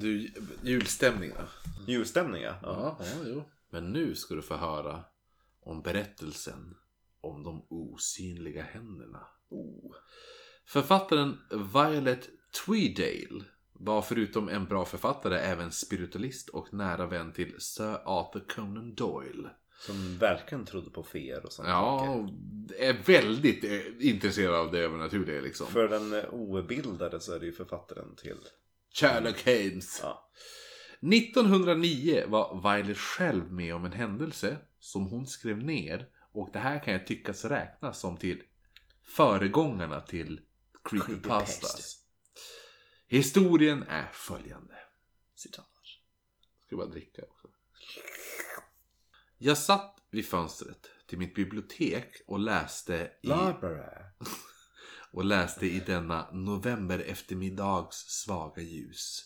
Du, julstämning då? Julstämning ja. Ja, jo. Men nu ska du få höra om berättelsen om de osynliga händerna. Oh. Författaren Violet Tweedale var förutom en bra författare även spiritualist och nära vän till Sir Arthur Conan Doyle. Som verkligen trodde på feer och sånt. Ja, och är väldigt eh, intresserad av det övernaturliga liksom. För den eh, obildade så är det ju författaren till. Sherlock Holmes. Ja. 1909 var Violet själv med om en händelse som hon skrev ner. Och det här kan jag tyckas räknas som till föregångarna till Creepypastas. Creepypasta. Historien är följande. Citat. Ska bara dricka också. Jag satt vid fönstret till mitt bibliotek och läste i, Library och läste i denna november eftermiddags svaga ljus.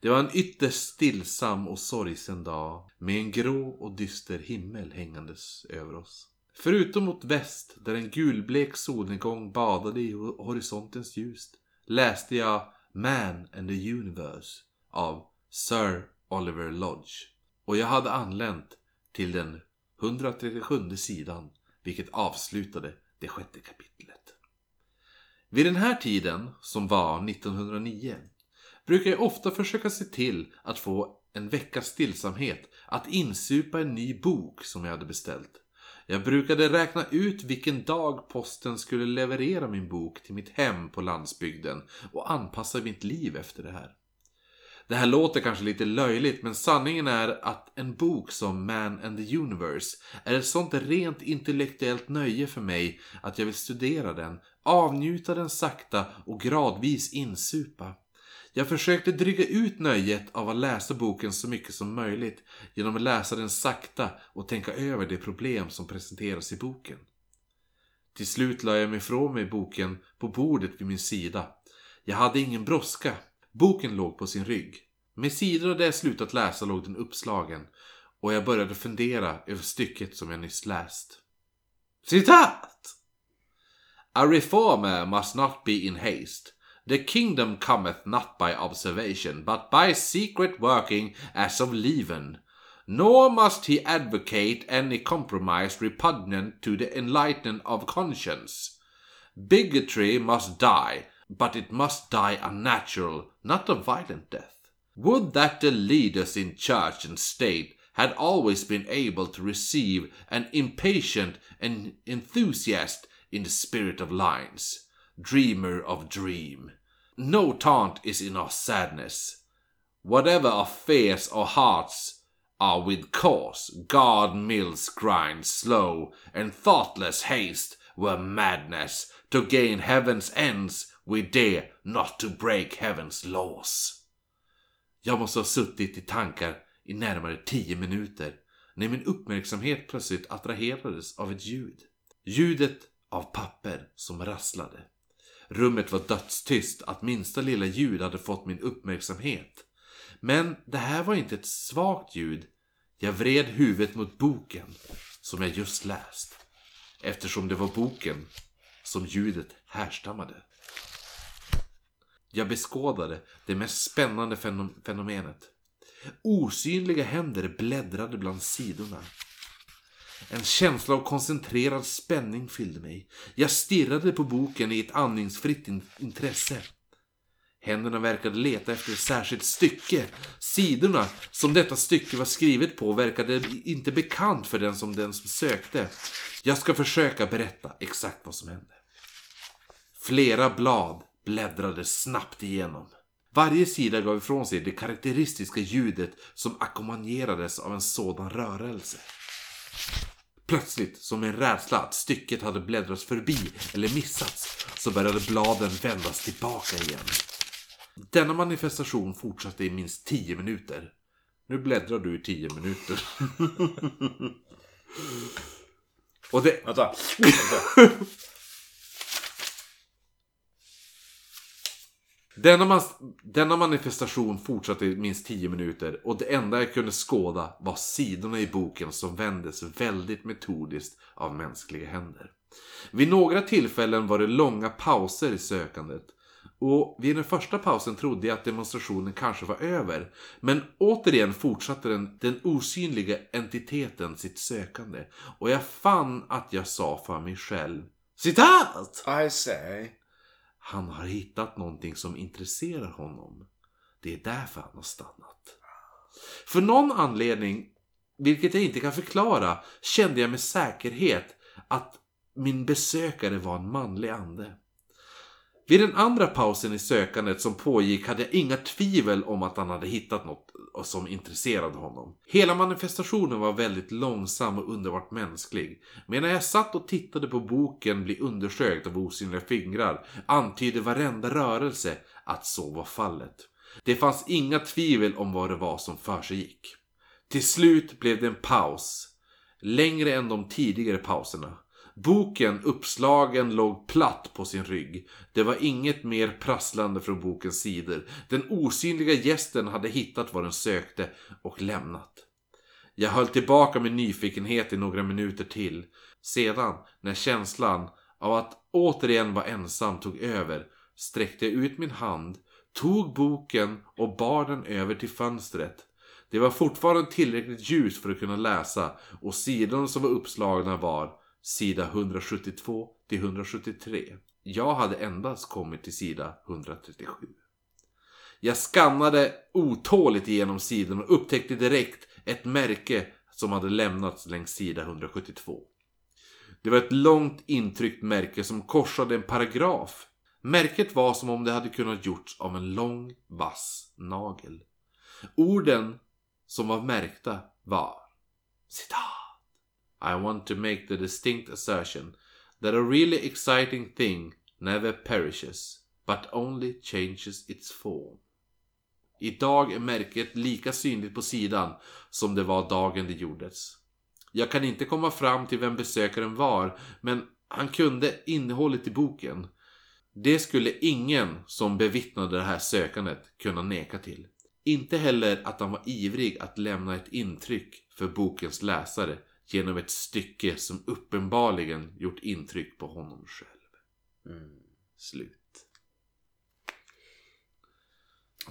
Det var en ytterst stillsam och sorgsen dag med en grå och dyster himmel hängandes över oss. Förutom mot väst, där en gulblek solnedgång badade i horisontens ljus, läste jag Man and the Universe av Sir Oliver Lodge. Och jag hade anlänt till den 137 sidan, vilket avslutade det sjätte kapitlet. Vid den här tiden, som var 1909, brukar jag ofta försöka se till att få en veckas stillsamhet att insupa en ny bok som jag hade beställt. Jag brukade räkna ut vilken dag posten skulle leverera min bok till mitt hem på landsbygden och anpassa mitt liv efter det här. Det här låter kanske lite löjligt men sanningen är att en bok som Man and the Universe är ett sånt rent intellektuellt nöje för mig att jag vill studera den, avnjuta den sakta och gradvis insupa. Jag försökte dryga ut nöjet av att läsa boken så mycket som möjligt genom att läsa den sakta och tänka över de problem som presenteras i boken. Till slut la jag mig ifrån mig boken på bordet vid min sida. Jag hade ingen brådska. Boken låg på sin rygg. Med sidorna där jag slutat läsa låg den uppslagen och jag började fundera över stycket som jag nyss läst. Citat! A reformer uh, must not be in haste. The kingdom cometh not by observation, but by secret working as of leaven. Nor must he advocate any compromise repugnant to the enlightenment of conscience. Bigotry must die, but it must die a natural, not a violent death. Would that the leaders in church and state had always been able to receive an impatient and enthusiast in the spirit of lines, dreamer of dream. No taunt is in our sadness. Whatever our fears or hearts are with cause, God mills grind slow, and thoughtless haste were madness. To gain heaven's ends we dare not to break heaven's laws. Jag måste ha suttit i tankar i närmare tio minuter när min uppmärksamhet plötsligt attraherades av ett ljud. Ljudet av papper som rasslade. Rummet var dödstyst, att minsta lilla ljud hade fått min uppmärksamhet. Men det här var inte ett svagt ljud. Jag vred huvudet mot boken som jag just läst. Eftersom det var boken som ljudet härstammade. Jag beskådade det mest spännande fenomenet. Osynliga händer bläddrade bland sidorna. En känsla av koncentrerad spänning fyllde mig. Jag stirrade på boken i ett andningsfritt in- intresse. Händerna verkade leta efter ett särskilt stycke. Sidorna som detta stycke var skrivet på verkade inte bekant för den som den som sökte. Jag ska försöka berätta exakt vad som hände. Flera blad bläddrade snabbt igenom. Varje sida gav ifrån sig det karaktäristiska ljudet som ackompanjerades av en sådan rörelse. Plötsligt, som en rädsla att stycket hade bläddrats förbi eller missats, så började bladen vändas tillbaka igen. Denna manifestation fortsatte i minst tio minuter. Nu bläddrar du i tio minuter. Och det, Vänta. Vänta. Denna, mas- denna manifestation fortsatte i minst 10 minuter och det enda jag kunde skåda var sidorna i boken som vändes väldigt metodiskt av mänskliga händer. Vid några tillfällen var det långa pauser i sökandet Och vid den första pausen trodde jag att demonstrationen kanske var över. Men återigen fortsatte den, den osynliga entiteten sitt sökande. Och jag fann att jag sa för mig själv. Citat! I say. Han har hittat någonting som intresserar honom. Det är därför han har stannat. För någon anledning, vilket jag inte kan förklara, kände jag med säkerhet att min besökare var en manlig ande. Vid den andra pausen i sökandet som pågick hade jag inga tvivel om att han hade hittat något som intresserade honom. Hela manifestationen var väldigt långsam och underbart mänsklig. Medan jag satt och tittade på boken bli undersökt av osynliga fingrar antydde varenda rörelse att så var fallet. Det fanns inga tvivel om vad det var som försiggick. Till slut blev det en paus. Längre än de tidigare pauserna. Boken, uppslagen, låg platt på sin rygg. Det var inget mer prasslande från bokens sidor. Den osynliga gästen hade hittat vad den sökte och lämnat. Jag höll tillbaka min nyfikenhet i några minuter till. Sedan, när känslan av att återigen vara ensam tog över, sträckte jag ut min hand, tog boken och bar den över till fönstret. Det var fortfarande tillräckligt ljus för att kunna läsa och sidorna som var uppslagna var sida 172 till 173. Jag hade endast kommit till sida 137. Jag skannade otåligt igenom sidan och upptäckte direkt ett märke som hade lämnats längs sida 172. Det var ett långt intryckt märke som korsade en paragraf. Märket var som om det hade kunnat gjorts av en lång vass nagel. Orden som var märkta var citat. I want to make the distinct assertion that a really exciting thing never perishes, but only changes its form. Idag är märket lika synligt på sidan som det var dagen det gjordes. Jag kan inte komma fram till vem besökaren var, men han kunde innehållet i boken. Det skulle ingen som bevittnade det här sökandet kunna neka till. Inte heller att han var ivrig att lämna ett intryck för bokens läsare genom ett stycke som uppenbarligen gjort intryck på honom själv. Mm. Slut.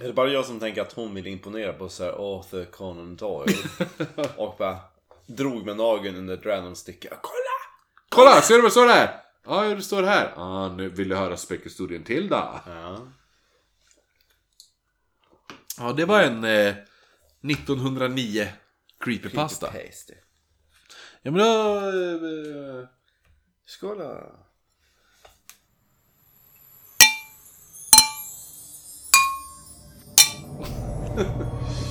Är det bara jag som tänker att hon vill imponera på Sir Arthur Conan Doyle? och bara drog med nageln under ett random stycke. Kolla! Kolla, ser du vad det står där? Ja, det står här. Ja, nu vill jag höra späckhistorien till då. Ja. Ja, det var en eh, 1909 creepypasta. Pasty. Ja, men då... Eh, Skål då.